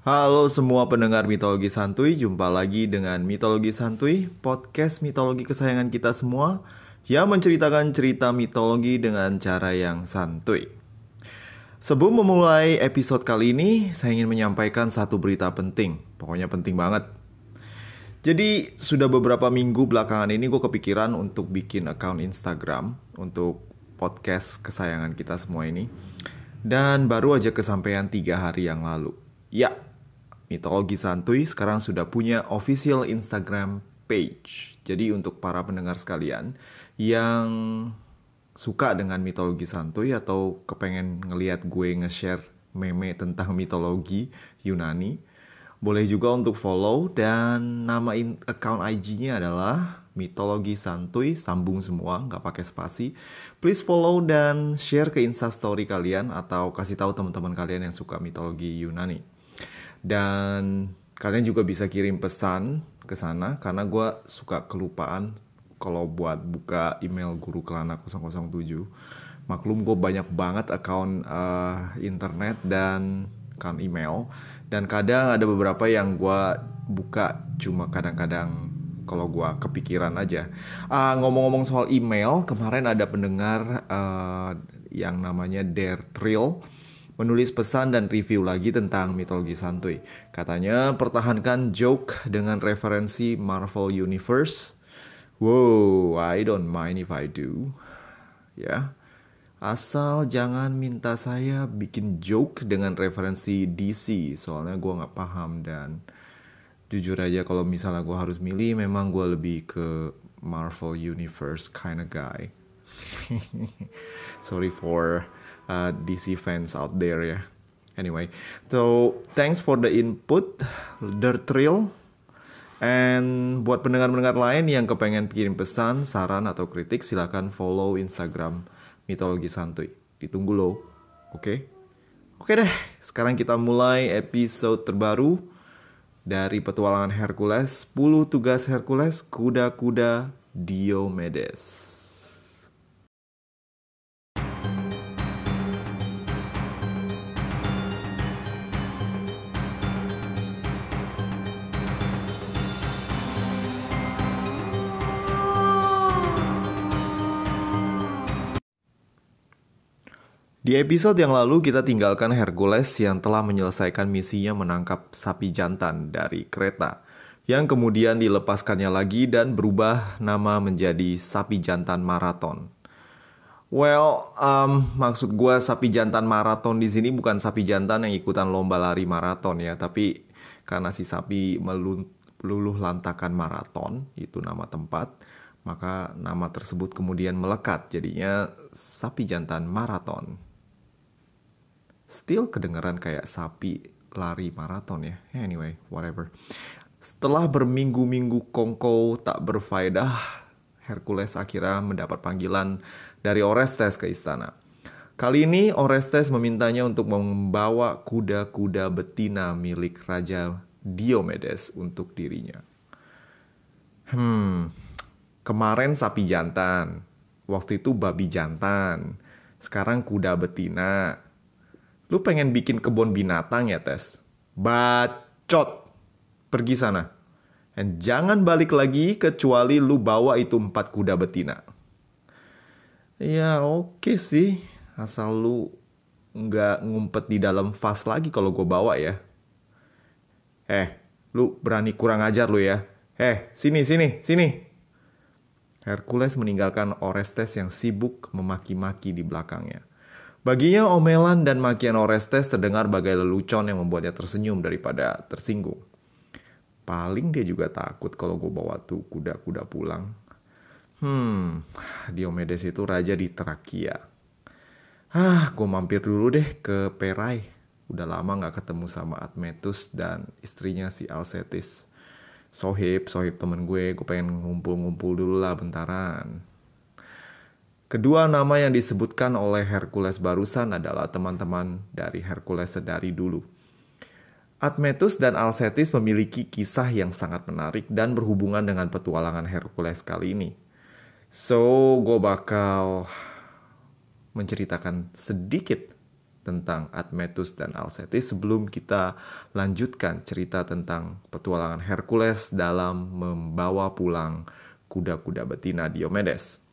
Halo semua pendengar mitologi santuy, jumpa lagi dengan Mitologi Santuy, podcast mitologi kesayangan kita semua yang menceritakan cerita mitologi dengan cara yang santuy. Sebelum memulai episode kali ini, saya ingin menyampaikan satu berita penting, pokoknya penting banget. Jadi sudah beberapa minggu belakangan ini gue kepikiran untuk bikin account Instagram untuk podcast kesayangan kita semua ini. Dan baru aja kesampaian tiga hari yang lalu. Ya, Mitologi Santuy sekarang sudah punya official Instagram page. Jadi untuk para pendengar sekalian yang suka dengan mitologi santuy atau kepengen ngeliat gue nge-share meme tentang mitologi Yunani, boleh juga untuk follow dan nama account IG-nya adalah mitologi santuy sambung semua nggak pakai spasi. Please follow dan share ke instastory kalian atau kasih tahu teman-teman kalian yang suka mitologi Yunani. Dan kalian juga bisa kirim pesan ke sana karena gue suka kelupaan kalau buat buka email guru kelana 007. Maklum gue banyak banget account uh, internet dan account email dan kadang ada beberapa yang gue buka cuma kadang-kadang kalau gue kepikiran aja. Uh, ngomong-ngomong soal email, kemarin ada pendengar uh, yang namanya Dare Trill menulis pesan dan review lagi tentang mitologi santuy. Katanya pertahankan joke dengan referensi Marvel Universe. Wow, I don't mind if I do. Ya. Asal jangan minta saya bikin joke dengan referensi DC, soalnya gue nggak paham dan jujur aja kalau misalnya gue harus milih, memang gue lebih ke Marvel Universe kind of guy. Sorry for uh, DC fans out there ya. Anyway, so thanks for the input, the thrill. And buat pendengar-pendengar lain yang kepengen kirim pesan, saran atau kritik, silakan follow Instagram Mitologi Santuy. Ditunggu loh, oke? Okay? Oke deh, sekarang kita mulai episode terbaru dari petualangan Hercules, 10 tugas Hercules, kuda-kuda Diomedes. Di episode yang lalu kita tinggalkan Hercules yang telah menyelesaikan misinya menangkap sapi jantan dari kereta yang kemudian dilepaskannya lagi dan berubah nama menjadi sapi jantan maraton. Well, um, maksud gue sapi jantan maraton di sini bukan sapi jantan yang ikutan lomba lari maraton ya, tapi karena si sapi meluluh lantakan maraton, itu nama tempat, maka nama tersebut kemudian melekat jadinya sapi jantan maraton still kedengeran kayak sapi lari maraton ya. Anyway, whatever. Setelah berminggu-minggu kongko tak berfaedah, Hercules akhirnya mendapat panggilan dari Orestes ke istana. Kali ini Orestes memintanya untuk membawa kuda-kuda betina milik Raja Diomedes untuk dirinya. Hmm, kemarin sapi jantan, waktu itu babi jantan, sekarang kuda betina, Lu pengen bikin kebun binatang ya, Tes? Bacot. Pergi sana. Dan jangan balik lagi kecuali lu bawa itu empat kuda betina. Ya oke okay sih. Asal lu nggak ngumpet di dalam vas lagi kalau gue bawa ya. Eh, lu berani kurang ajar lu ya. Eh, sini, sini, sini. Hercules meninggalkan Orestes yang sibuk memaki-maki di belakangnya. Baginya omelan dan makian Orestes terdengar bagai lelucon yang membuatnya tersenyum daripada tersinggung. Paling dia juga takut kalau gue bawa tuh kuda-kuda pulang. Hmm, Diomedes itu raja di Trakia. Ah, gue mampir dulu deh ke Perai. Udah lama gak ketemu sama Admetus dan istrinya si Alcetis. Sohib, sohib temen gue, gue pengen ngumpul-ngumpul dulu lah bentaran. Kedua nama yang disebutkan oleh Hercules barusan adalah teman-teman dari Hercules sedari dulu. Admetus dan Alcetis memiliki kisah yang sangat menarik dan berhubungan dengan petualangan Hercules kali ini. So, gue bakal menceritakan sedikit tentang Admetus dan Alcetis sebelum kita lanjutkan cerita tentang petualangan Hercules dalam membawa pulang kuda-kuda betina Diomedes.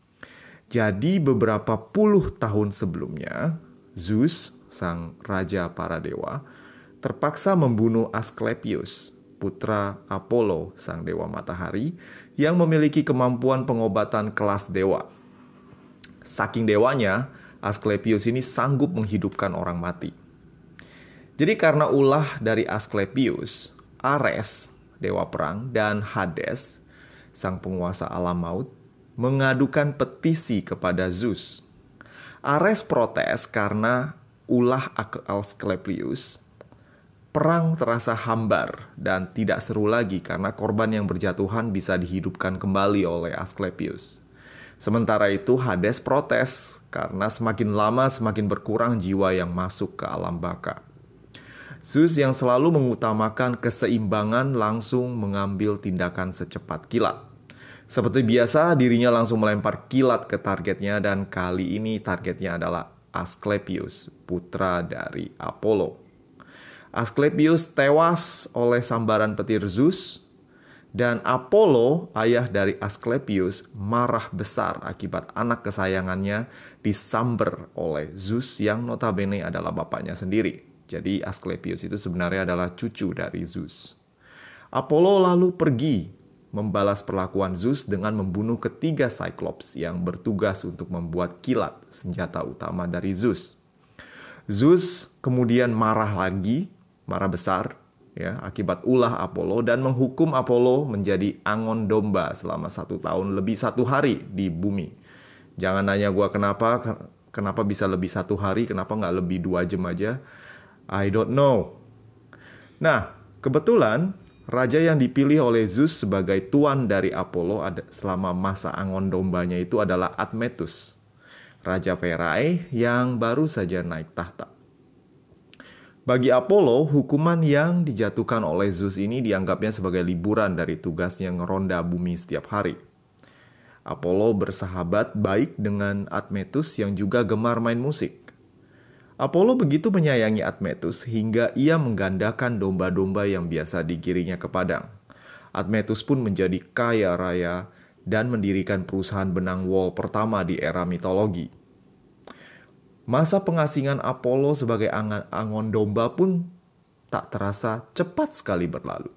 Jadi beberapa puluh tahun sebelumnya, Zeus, sang raja para dewa, terpaksa membunuh Asclepius, putra Apollo, sang dewa matahari, yang memiliki kemampuan pengobatan kelas dewa. Saking dewanya, Asclepius ini sanggup menghidupkan orang mati. Jadi karena ulah dari Asclepius, Ares, dewa perang, dan Hades, sang penguasa alam maut, mengadukan petisi kepada Zeus. Ares protes karena ulah Asclepius perang terasa hambar dan tidak seru lagi karena korban yang berjatuhan bisa dihidupkan kembali oleh Asclepius. Sementara itu Hades protes karena semakin lama semakin berkurang jiwa yang masuk ke alam baka. Zeus yang selalu mengutamakan keseimbangan langsung mengambil tindakan secepat kilat. Seperti biasa, dirinya langsung melempar kilat ke targetnya dan kali ini targetnya adalah Asclepius, putra dari Apollo. Asclepius tewas oleh sambaran petir Zeus dan Apollo, ayah dari Asclepius, marah besar akibat anak kesayangannya disamber oleh Zeus yang notabene adalah bapaknya sendiri. Jadi Asclepius itu sebenarnya adalah cucu dari Zeus. Apollo lalu pergi membalas perlakuan Zeus dengan membunuh ketiga Cyclops yang bertugas untuk membuat kilat, senjata utama dari Zeus. Zeus kemudian marah lagi marah besar ya akibat ulah Apollo dan menghukum Apollo menjadi angon domba selama satu tahun lebih satu hari di bumi. Jangan nanya gue kenapa kenapa bisa lebih satu hari kenapa nggak lebih dua jam aja. I don't know. Nah kebetulan raja yang dipilih oleh Zeus sebagai tuan dari Apollo selama masa angon dombanya itu adalah Admetus, raja Perae yang baru saja naik tahta. Bagi Apollo, hukuman yang dijatuhkan oleh Zeus ini dianggapnya sebagai liburan dari tugasnya ngeronda bumi setiap hari. Apollo bersahabat baik dengan Admetus yang juga gemar main musik. Apollo begitu menyayangi Admetus hingga ia menggandakan domba-domba yang biasa digiringnya ke padang. Admetus pun menjadi kaya raya dan mendirikan perusahaan benang wol pertama di era mitologi. Masa pengasingan Apollo sebagai angon domba pun tak terasa cepat sekali berlalu.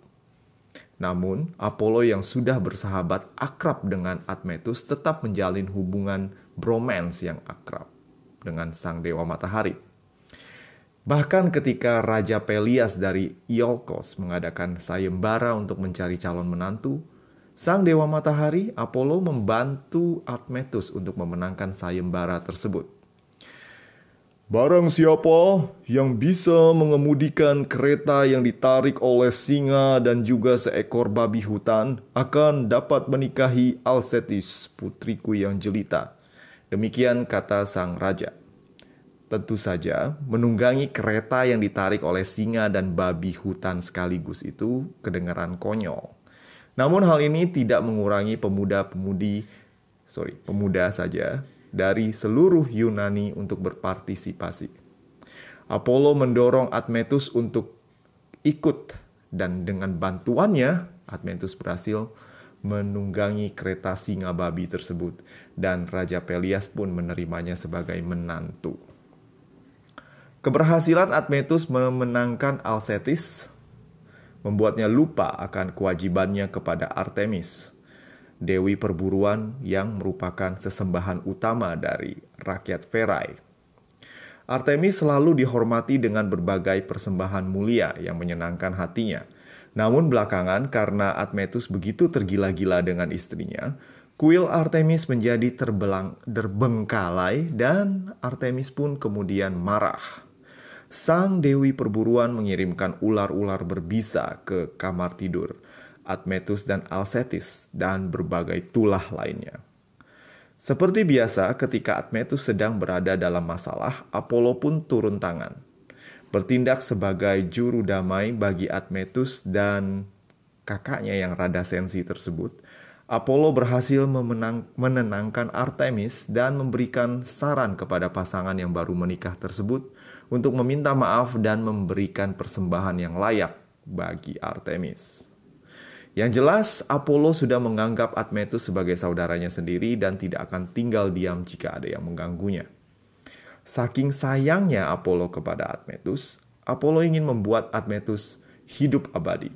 Namun, Apollo yang sudah bersahabat akrab dengan Admetus tetap menjalin hubungan bromance yang akrab dengan sang dewa matahari. Bahkan ketika Raja Pelias dari Iolkos mengadakan sayembara untuk mencari calon menantu, sang dewa matahari Apollo membantu Admetus untuk memenangkan sayembara tersebut. Barang siapa yang bisa mengemudikan kereta yang ditarik oleh singa dan juga seekor babi hutan akan dapat menikahi Alcetis, putriku yang jelita. Demikian kata sang raja. Tentu saja, menunggangi kereta yang ditarik oleh singa dan babi hutan sekaligus itu kedengaran konyol. Namun hal ini tidak mengurangi pemuda-pemudi, sorry, pemuda saja dari seluruh Yunani untuk berpartisipasi. Apollo mendorong Admetus untuk ikut dan dengan bantuannya Admetus berhasil menunggangi kereta singa babi tersebut dan Raja Pelias pun menerimanya sebagai menantu. Keberhasilan Admetus memenangkan Alcetis membuatnya lupa akan kewajibannya kepada Artemis dewi perburuan yang merupakan sesembahan utama dari rakyat Ferai. Artemis selalu dihormati dengan berbagai persembahan mulia yang menyenangkan hatinya. Namun belakangan karena Admetus begitu tergila-gila dengan istrinya, kuil Artemis menjadi terbelang, terbengkalai dan Artemis pun kemudian marah. Sang dewi perburuan mengirimkan ular-ular berbisa ke kamar tidur Admetus dan Alcetis, dan berbagai tulah lainnya. Seperti biasa, ketika Admetus sedang berada dalam masalah, Apollo pun turun tangan. Bertindak sebagai juru damai bagi Admetus dan kakaknya yang rada sensi tersebut, Apollo berhasil memenang, menenangkan Artemis dan memberikan saran kepada pasangan yang baru menikah tersebut untuk meminta maaf dan memberikan persembahan yang layak bagi Artemis. Yang jelas, Apollo sudah menganggap Admetus sebagai saudaranya sendiri dan tidak akan tinggal diam jika ada yang mengganggunya. Saking sayangnya Apollo kepada Admetus, Apollo ingin membuat Admetus hidup abadi.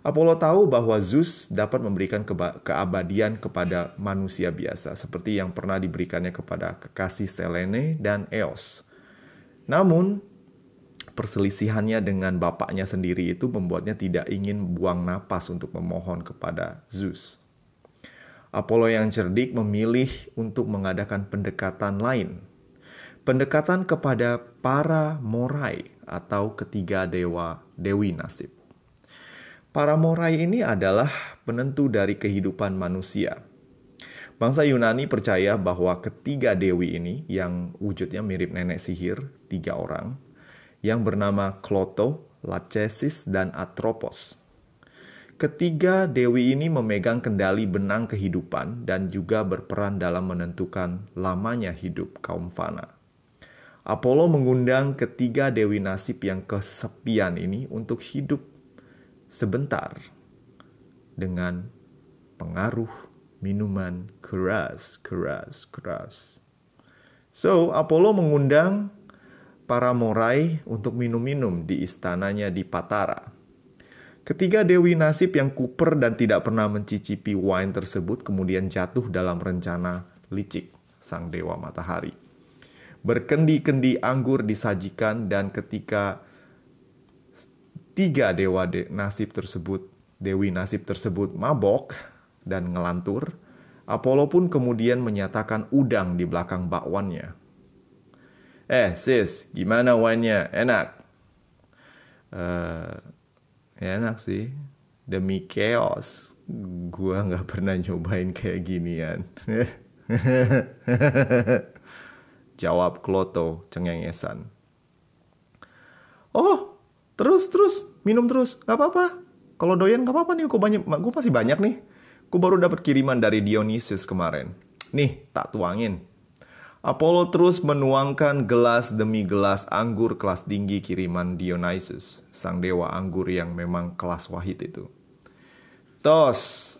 Apollo tahu bahwa Zeus dapat memberikan keabadian kepada manusia biasa, seperti yang pernah diberikannya kepada kekasih Selene dan Eos. Namun, perselisihannya dengan bapaknya sendiri itu membuatnya tidak ingin buang napas untuk memohon kepada Zeus. Apollo yang cerdik memilih untuk mengadakan pendekatan lain. Pendekatan kepada para morai atau ketiga dewa dewi nasib. Para morai ini adalah penentu dari kehidupan manusia. Bangsa Yunani percaya bahwa ketiga dewi ini yang wujudnya mirip nenek sihir, tiga orang, yang bernama Kloto, Lachesis, dan Atropos. Ketiga dewi ini memegang kendali benang kehidupan dan juga berperan dalam menentukan lamanya hidup kaum fana. Apollo mengundang ketiga dewi nasib yang kesepian ini untuk hidup sebentar dengan pengaruh minuman keras, keras, keras. So, Apollo mengundang para morai untuk minum-minum di istananya di Patara. Ketiga dewi nasib yang kuper dan tidak pernah mencicipi wine tersebut kemudian jatuh dalam rencana licik sang dewa matahari. Berkendi-kendi anggur disajikan dan ketika tiga dewa de nasib tersebut, dewi nasib tersebut mabok dan ngelantur, Apollo pun kemudian menyatakan udang di belakang bakwannya Eh sis, gimana wine-nya? Enak? Uh, enak sih. Demi chaos, gua nggak pernah nyobain kayak ginian. Jawab Kloto cengengesan. Oh, terus terus minum terus, nggak apa-apa. Kalau doyan nggak apa-apa nih, gue banyak, gue masih banyak nih. Gue baru dapat kiriman dari Dionysius kemarin. Nih, tak tuangin. Apollo terus menuangkan gelas demi gelas anggur kelas tinggi kiriman Dionysus, sang dewa anggur yang memang kelas wahid itu. Tos.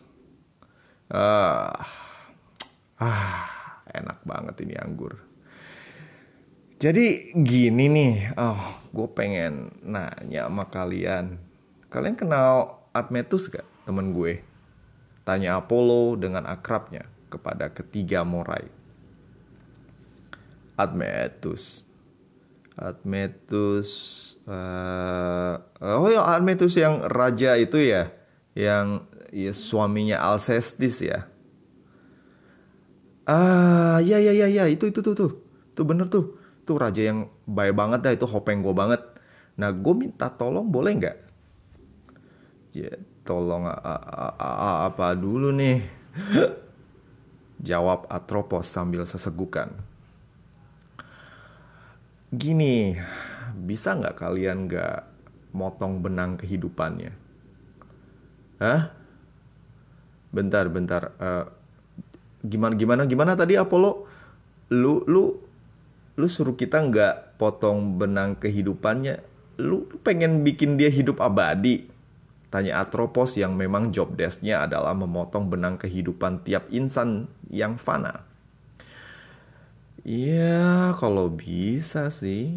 Ah, ah enak banget ini anggur. Jadi gini nih, oh, gue pengen nanya sama kalian. Kalian kenal Admetus gak, temen gue? Tanya Apollo dengan akrabnya kepada ketiga Morai. Admetus. Admetus. Uh, oh ya Admetus yang raja itu ya, yang ya, suaminya Alcestis ya. Ah, ya ya ya ya itu itu tuh tuh. Tuh bener tuh. Tuh raja yang baik banget dah itu hopeng gue banget. Nah, gue minta tolong boleh nggak? Ya, tolong apa dulu nih? Jawab Atropos sambil sesegukan gini, bisa nggak kalian nggak motong benang kehidupannya? Hah? Bentar, bentar. Uh, gimana, gimana, gimana tadi Apollo? Lu, lu, lu suruh kita nggak potong benang kehidupannya? Lu pengen bikin dia hidup abadi? Tanya Atropos yang memang job desknya adalah memotong benang kehidupan tiap insan yang fana. Iya, kalau bisa sih.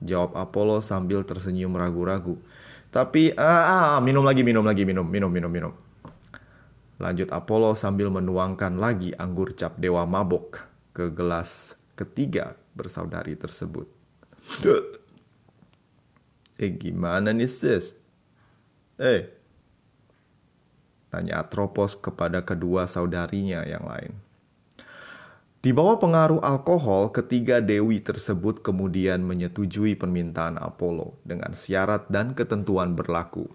Jawab Apollo sambil tersenyum ragu-ragu. Tapi, ah, ah, minum lagi, minum lagi, minum, minum, minum, minum. Lanjut Apollo sambil menuangkan lagi anggur cap dewa mabok ke gelas ketiga bersaudari tersebut. Eh, gimana nih sis? Eh, tanya Atropos kepada kedua saudarinya yang lain. Di bawah pengaruh alkohol, ketiga dewi tersebut kemudian menyetujui permintaan Apollo dengan syarat dan ketentuan berlaku.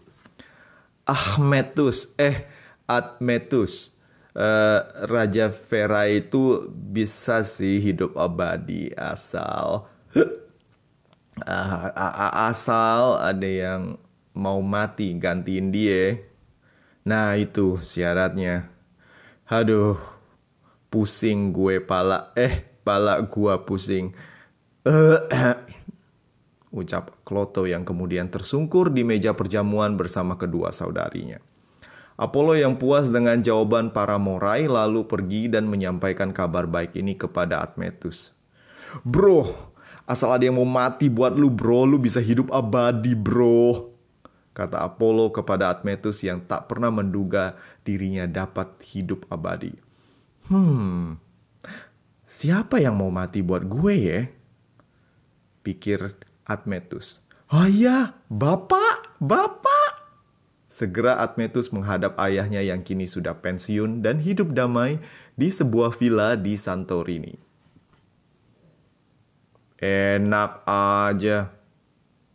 Ahmetus, eh Admetus, eh, Raja Vera itu bisa sih hidup abadi asal asal ada yang mau mati gantiin dia. Nah itu syaratnya. Aduh, pusing gue pala eh pala gua pusing ucap Kloto yang kemudian tersungkur di meja perjamuan bersama kedua saudarinya. Apollo yang puas dengan jawaban para Morai lalu pergi dan menyampaikan kabar baik ini kepada Admetus. Bro, asal ada yang mau mati buat lu bro, lu bisa hidup abadi bro. Kata Apollo kepada Admetus yang tak pernah menduga dirinya dapat hidup abadi. Hmm, siapa yang mau mati buat gue ya? Pikir Admetus. Oh iya, bapak, bapak. Segera Admetus menghadap ayahnya yang kini sudah pensiun dan hidup damai di sebuah villa di Santorini. Enak aja,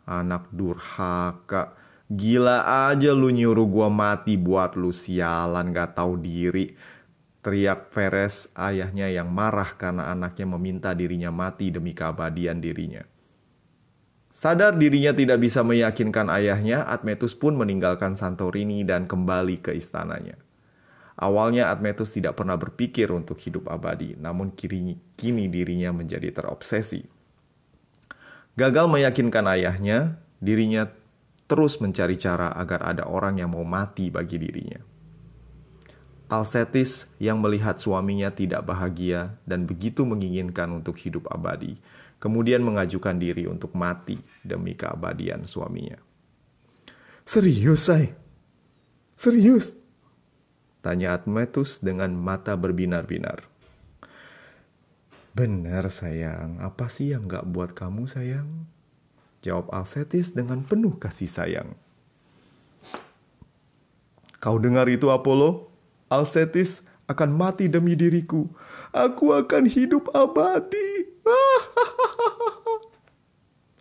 anak durhaka. Gila aja lu nyuruh gua mati buat lu sialan gak tahu diri. Teriak Veres ayahnya yang marah karena anaknya meminta dirinya mati demi keabadian dirinya. Sadar dirinya tidak bisa meyakinkan ayahnya, Admetus pun meninggalkan Santorini dan kembali ke istananya. Awalnya Admetus tidak pernah berpikir untuk hidup abadi, namun kini, kini dirinya menjadi terobsesi. Gagal meyakinkan ayahnya, dirinya terus mencari cara agar ada orang yang mau mati bagi dirinya. Alsetis yang melihat suaminya tidak bahagia dan begitu menginginkan untuk hidup abadi, kemudian mengajukan diri untuk mati demi keabadian suaminya. Serius, say? Serius? Tanya Admetus dengan mata berbinar-binar. Benar sayang, apa sih yang gak buat kamu sayang? Jawab Alsetis dengan penuh kasih sayang. Kau dengar itu Apollo? Alsetis akan mati demi diriku. Aku akan hidup abadi.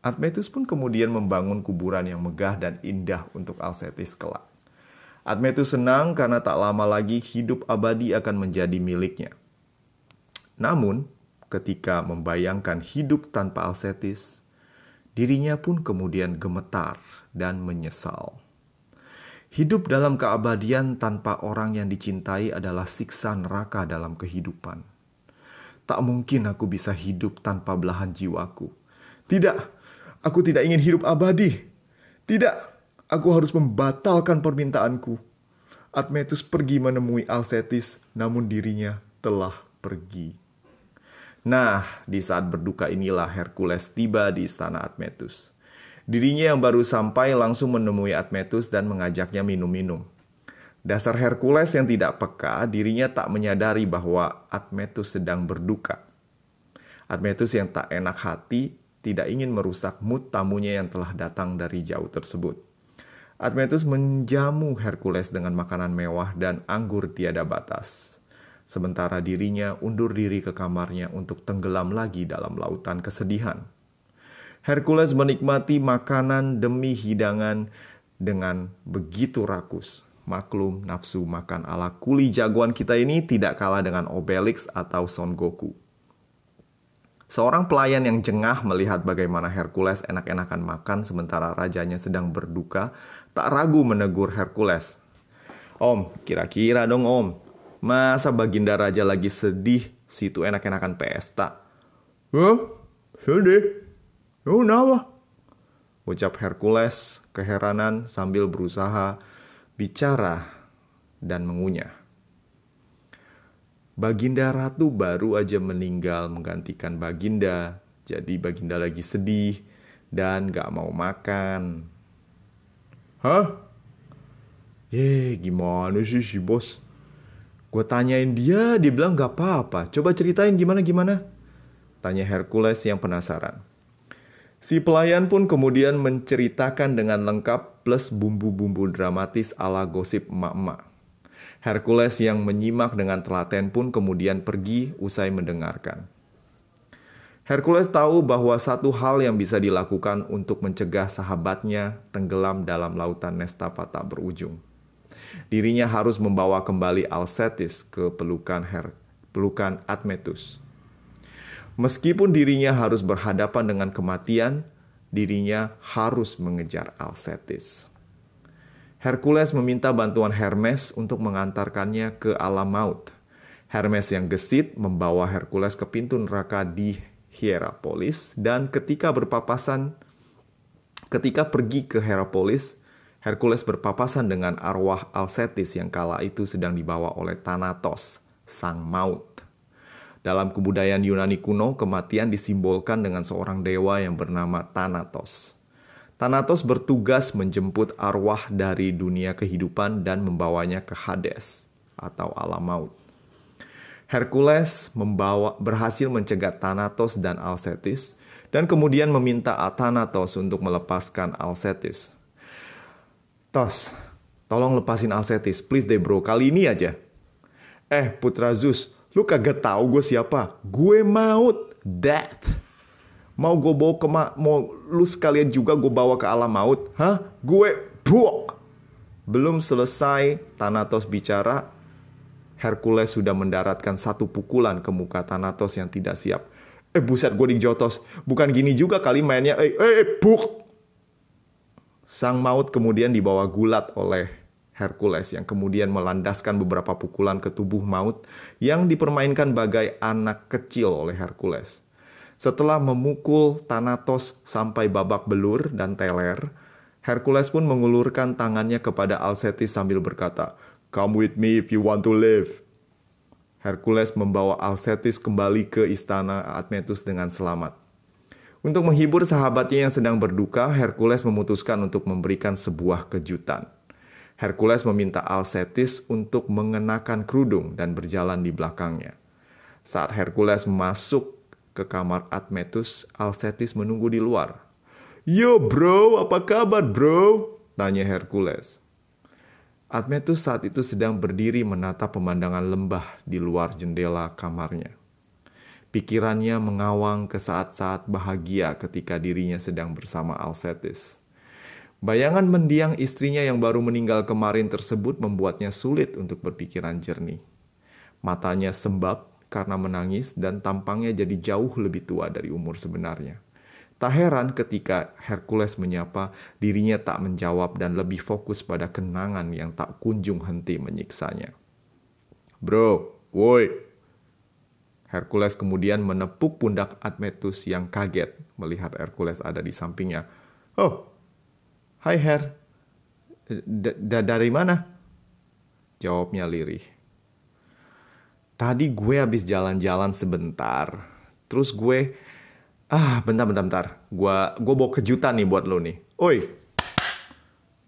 Admetus pun kemudian membangun kuburan yang megah dan indah untuk Alsetis kelak. Admetus senang karena tak lama lagi hidup abadi akan menjadi miliknya. Namun, ketika membayangkan hidup tanpa Alsetis, dirinya pun kemudian gemetar dan menyesal. Hidup dalam keabadian tanpa orang yang dicintai adalah siksa neraka dalam kehidupan. Tak mungkin aku bisa hidup tanpa belahan jiwaku. Tidak, Aku tidak ingin hidup abadi. Tidak, aku harus membatalkan permintaanku. Admetus pergi menemui Alsetis, namun dirinya telah pergi. Nah, di saat berduka inilah Hercules tiba di istana Admetus. Dirinya yang baru sampai langsung menemui Admetus dan mengajaknya minum-minum. Dasar Hercules yang tidak peka, dirinya tak menyadari bahwa Admetus sedang berduka. Admetus yang tak enak hati tidak ingin merusak mood tamunya yang telah datang dari jauh tersebut. Admetus menjamu Hercules dengan makanan mewah dan anggur tiada batas. Sementara dirinya undur diri ke kamarnya untuk tenggelam lagi dalam lautan kesedihan. Hercules menikmati makanan demi hidangan dengan begitu rakus. Maklum, nafsu makan ala kuli jagoan kita ini tidak kalah dengan Obelix atau Son Goku. Seorang pelayan yang jengah melihat bagaimana Hercules enak-enakan makan sementara rajanya sedang berduka, tak ragu menegur Hercules. Om, kira-kira dong om, masa baginda raja lagi sedih, situ enak-enakan pesta? Hah? Sedih? Oh, kenapa? Ucap Hercules keheranan sambil berusaha bicara dan mengunyah. Baginda Ratu baru aja meninggal menggantikan Baginda. Jadi Baginda lagi sedih dan gak mau makan. Hah? Ye, gimana sih si bos? Gue tanyain dia, dia bilang gak apa-apa. Coba ceritain gimana-gimana. Tanya Hercules yang penasaran. Si pelayan pun kemudian menceritakan dengan lengkap plus bumbu-bumbu dramatis ala gosip emak-emak. Hercules yang menyimak dengan telaten pun kemudian pergi usai mendengarkan. Hercules tahu bahwa satu hal yang bisa dilakukan untuk mencegah sahabatnya tenggelam dalam lautan Nestapa tak berujung. Dirinya harus membawa kembali Alcetis ke pelukan Her pelukan Admetus. Meskipun dirinya harus berhadapan dengan kematian, dirinya harus mengejar Alcetis. Hercules meminta bantuan Hermes untuk mengantarkannya ke alam maut. Hermes yang gesit membawa Hercules ke pintu neraka di Hierapolis dan ketika berpapasan Ketika pergi ke Herapolis, Hercules berpapasan dengan arwah Alcetis yang kala itu sedang dibawa oleh Thanatos, sang maut. Dalam kebudayaan Yunani kuno, kematian disimbolkan dengan seorang dewa yang bernama Thanatos. Thanatos bertugas menjemput arwah dari dunia kehidupan dan membawanya ke Hades atau alam maut. Hercules membawa berhasil mencegat Thanatos dan Alcetis dan kemudian meminta Thanatos untuk melepaskan Alcetis. Tos, tolong lepasin Alcetis, please deh bro, kali ini aja. Eh, Putra Zeus, lu kagak tahu gue siapa? Gue maut, death. Mau gue bawa ke ma mau lu sekalian juga gue bawa ke alam maut? Hah? Gue buok. Belum selesai Thanatos bicara, Hercules sudah mendaratkan satu pukulan ke muka Thanatos yang tidak siap. Eh buset gue dijotos. Bukan gini juga kali mainnya. Eh, eh, eh buk. Sang maut kemudian dibawa gulat oleh Hercules yang kemudian melandaskan beberapa pukulan ke tubuh maut yang dipermainkan bagai anak kecil oleh Hercules. Setelah memukul Thanatos sampai babak belur dan teler, Hercules pun mengulurkan tangannya kepada Alcetis sambil berkata, Come with me if you want to live. Hercules membawa Alcetis kembali ke istana Admetus dengan selamat. Untuk menghibur sahabatnya yang sedang berduka, Hercules memutuskan untuk memberikan sebuah kejutan. Hercules meminta Alcetis untuk mengenakan kerudung dan berjalan di belakangnya. Saat Hercules masuk ke kamar Admetus, Alcetis menunggu di luar. Yo bro, apa kabar bro? Tanya Hercules. Admetus saat itu sedang berdiri menatap pemandangan lembah di luar jendela kamarnya. Pikirannya mengawang ke saat-saat bahagia ketika dirinya sedang bersama Alcetis. Bayangan mendiang istrinya yang baru meninggal kemarin tersebut membuatnya sulit untuk berpikiran jernih. Matanya sembab karena menangis dan tampangnya jadi jauh lebih tua dari umur sebenarnya. Tak heran ketika Hercules menyapa, dirinya tak menjawab dan lebih fokus pada kenangan yang tak kunjung henti menyiksanya. Bro, woi, Hercules kemudian menepuk pundak Admetus yang kaget melihat Hercules ada di sampingnya. Oh, hai Her. D dari mana? Jawabnya lirih. Tadi gue habis jalan-jalan sebentar. Terus gue, ah bentar bentar bentar. Gue gue bawa kejutan nih buat lo nih. Oi,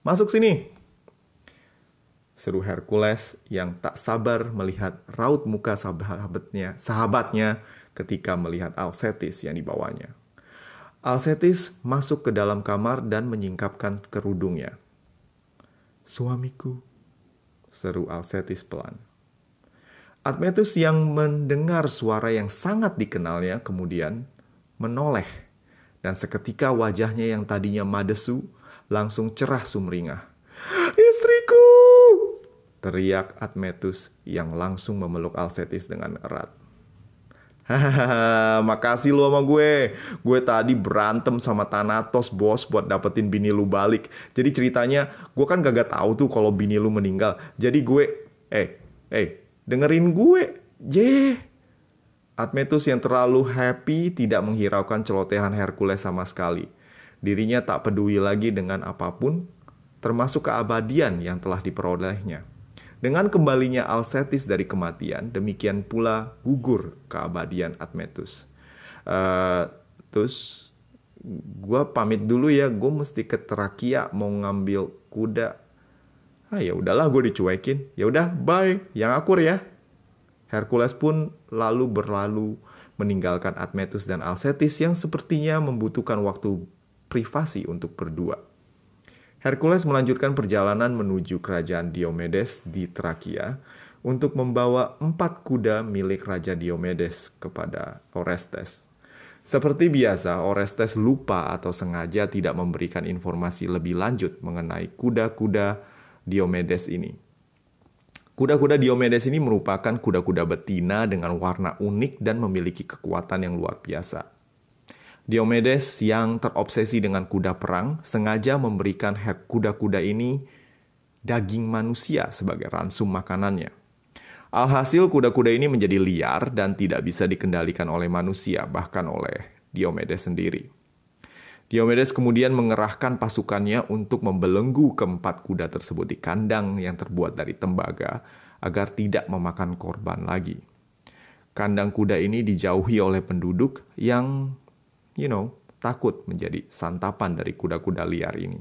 masuk sini seru Hercules yang tak sabar melihat raut muka sahabatnya, sahabatnya ketika melihat Alcetis yang dibawanya. Alcetis masuk ke dalam kamar dan menyingkapkan kerudungnya. Suamiku, seru Alcetis pelan. Admetus yang mendengar suara yang sangat dikenalnya kemudian menoleh dan seketika wajahnya yang tadinya madesu langsung cerah sumringah. Teriak Admetus yang langsung memeluk Alcetis dengan erat. Hahaha, makasih lu sama gue. Gue tadi berantem sama Thanatos bos buat dapetin bini lu balik. Jadi ceritanya gue kan gak tahu tuh kalau bini lu meninggal. Jadi gue, eh, eh, dengerin gue. Jeh. Admetus yang terlalu happy tidak menghiraukan celotehan Hercules sama sekali. Dirinya tak peduli lagi dengan apa pun, termasuk keabadian yang telah diperolehnya. Dengan kembalinya Alcetis dari kematian, demikian pula gugur keabadian Admetus. Uh, terus gue pamit dulu ya, gue mesti ke Trakia mau ngambil kuda. Ah ya udahlah gue dicuekin. Ya udah bye, yang akur ya. Hercules pun lalu berlalu meninggalkan Admetus dan Alcetis yang sepertinya membutuhkan waktu privasi untuk berdua. Hercules melanjutkan perjalanan menuju kerajaan Diomedes di Trakia untuk membawa empat kuda milik Raja Diomedes kepada Orestes. Seperti biasa, Orestes lupa atau sengaja tidak memberikan informasi lebih lanjut mengenai kuda-kuda Diomedes ini. Kuda-kuda Diomedes ini merupakan kuda-kuda betina dengan warna unik dan memiliki kekuatan yang luar biasa. Diomedes yang terobsesi dengan kuda perang sengaja memberikan kuda-kuda ini daging manusia sebagai ransum makanannya. Alhasil kuda-kuda ini menjadi liar dan tidak bisa dikendalikan oleh manusia, bahkan oleh Diomedes sendiri. Diomedes kemudian mengerahkan pasukannya untuk membelenggu keempat kuda tersebut di kandang yang terbuat dari tembaga agar tidak memakan korban lagi. Kandang kuda ini dijauhi oleh penduduk yang, you know, takut menjadi santapan dari kuda-kuda liar ini.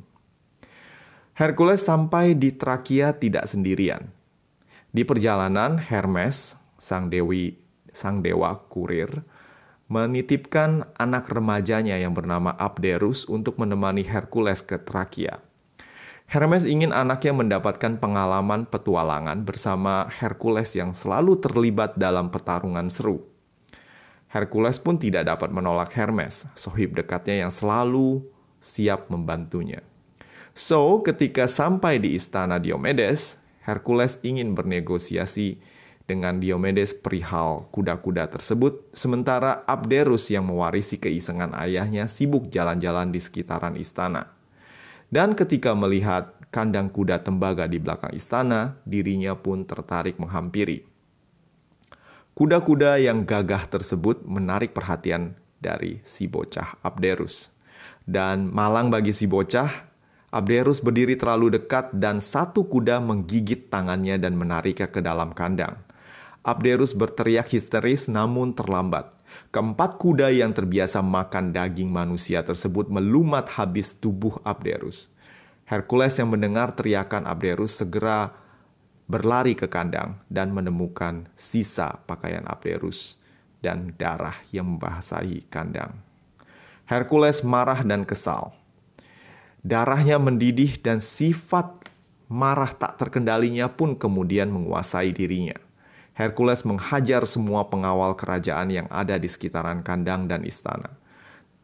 Hercules sampai di Trakia tidak sendirian. Di perjalanan, Hermes, sang dewi, sang dewa kurir, menitipkan anak remajanya yang bernama Abderus untuk menemani Hercules ke Trakia. Hermes ingin anaknya mendapatkan pengalaman petualangan bersama Hercules yang selalu terlibat dalam pertarungan seru. Hercules pun tidak dapat menolak Hermes, sohib dekatnya yang selalu siap membantunya. So, ketika sampai di istana Diomedes, Hercules ingin bernegosiasi dengan Diomedes perihal kuda-kuda tersebut, sementara Abderus yang mewarisi keisengan ayahnya sibuk jalan-jalan di sekitaran istana. Dan ketika melihat kandang kuda tembaga di belakang istana, dirinya pun tertarik menghampiri. Kuda-kuda yang gagah tersebut menarik perhatian dari si bocah Abderus. Dan malang bagi si bocah, Abderus berdiri terlalu dekat dan satu kuda menggigit tangannya dan menariknya ke dalam kandang. Abderus berteriak histeris namun terlambat. Keempat kuda yang terbiasa makan daging manusia tersebut melumat habis tubuh Abderus. Hercules yang mendengar teriakan Abderus segera berlari ke kandang dan menemukan sisa pakaian Abderus dan darah yang membasahi kandang. Hercules marah dan kesal. Darahnya mendidih dan sifat marah tak terkendalinya pun kemudian menguasai dirinya. Hercules menghajar semua pengawal kerajaan yang ada di sekitaran kandang dan istana.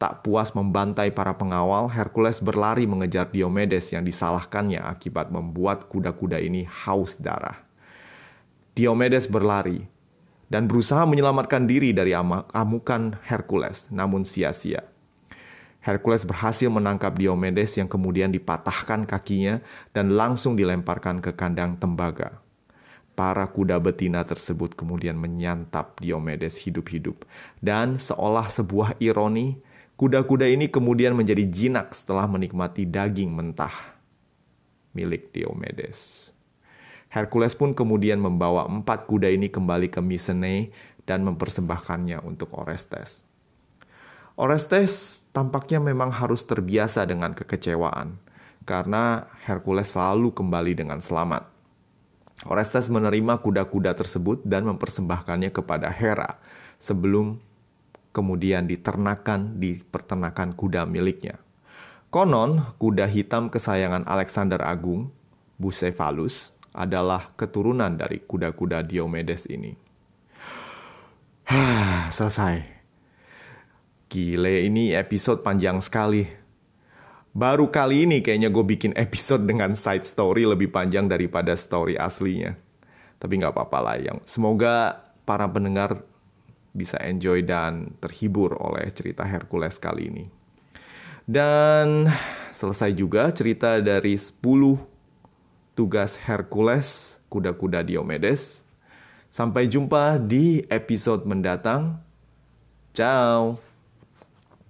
Tak puas membantai para pengawal, Hercules berlari mengejar Diomedes yang disalahkannya akibat membuat kuda-kuda ini haus darah. Diomedes berlari dan berusaha menyelamatkan diri dari amukan Hercules, namun sia-sia. Hercules berhasil menangkap Diomedes yang kemudian dipatahkan kakinya dan langsung dilemparkan ke kandang tembaga para kuda betina tersebut kemudian menyantap Diomedes hidup-hidup. Dan seolah sebuah ironi, kuda-kuda ini kemudian menjadi jinak setelah menikmati daging mentah milik Diomedes. Hercules pun kemudian membawa empat kuda ini kembali ke Mycenae dan mempersembahkannya untuk Orestes. Orestes tampaknya memang harus terbiasa dengan kekecewaan karena Hercules selalu kembali dengan selamat. Orestes menerima kuda-kuda tersebut dan mempersembahkannya kepada Hera sebelum kemudian diternakan di peternakan kuda miliknya. Konon, kuda hitam kesayangan Alexander Agung, Bucephalus, adalah keturunan dari kuda-kuda Diomedes ini. Selesai. Gile, ini episode panjang sekali. Baru kali ini kayaknya gue bikin episode dengan side story lebih panjang daripada story aslinya. Tapi nggak apa-apa lah. Yang semoga para pendengar bisa enjoy dan terhibur oleh cerita Hercules kali ini. Dan selesai juga cerita dari 10 tugas Hercules kuda-kuda Diomedes. Sampai jumpa di episode mendatang. Ciao.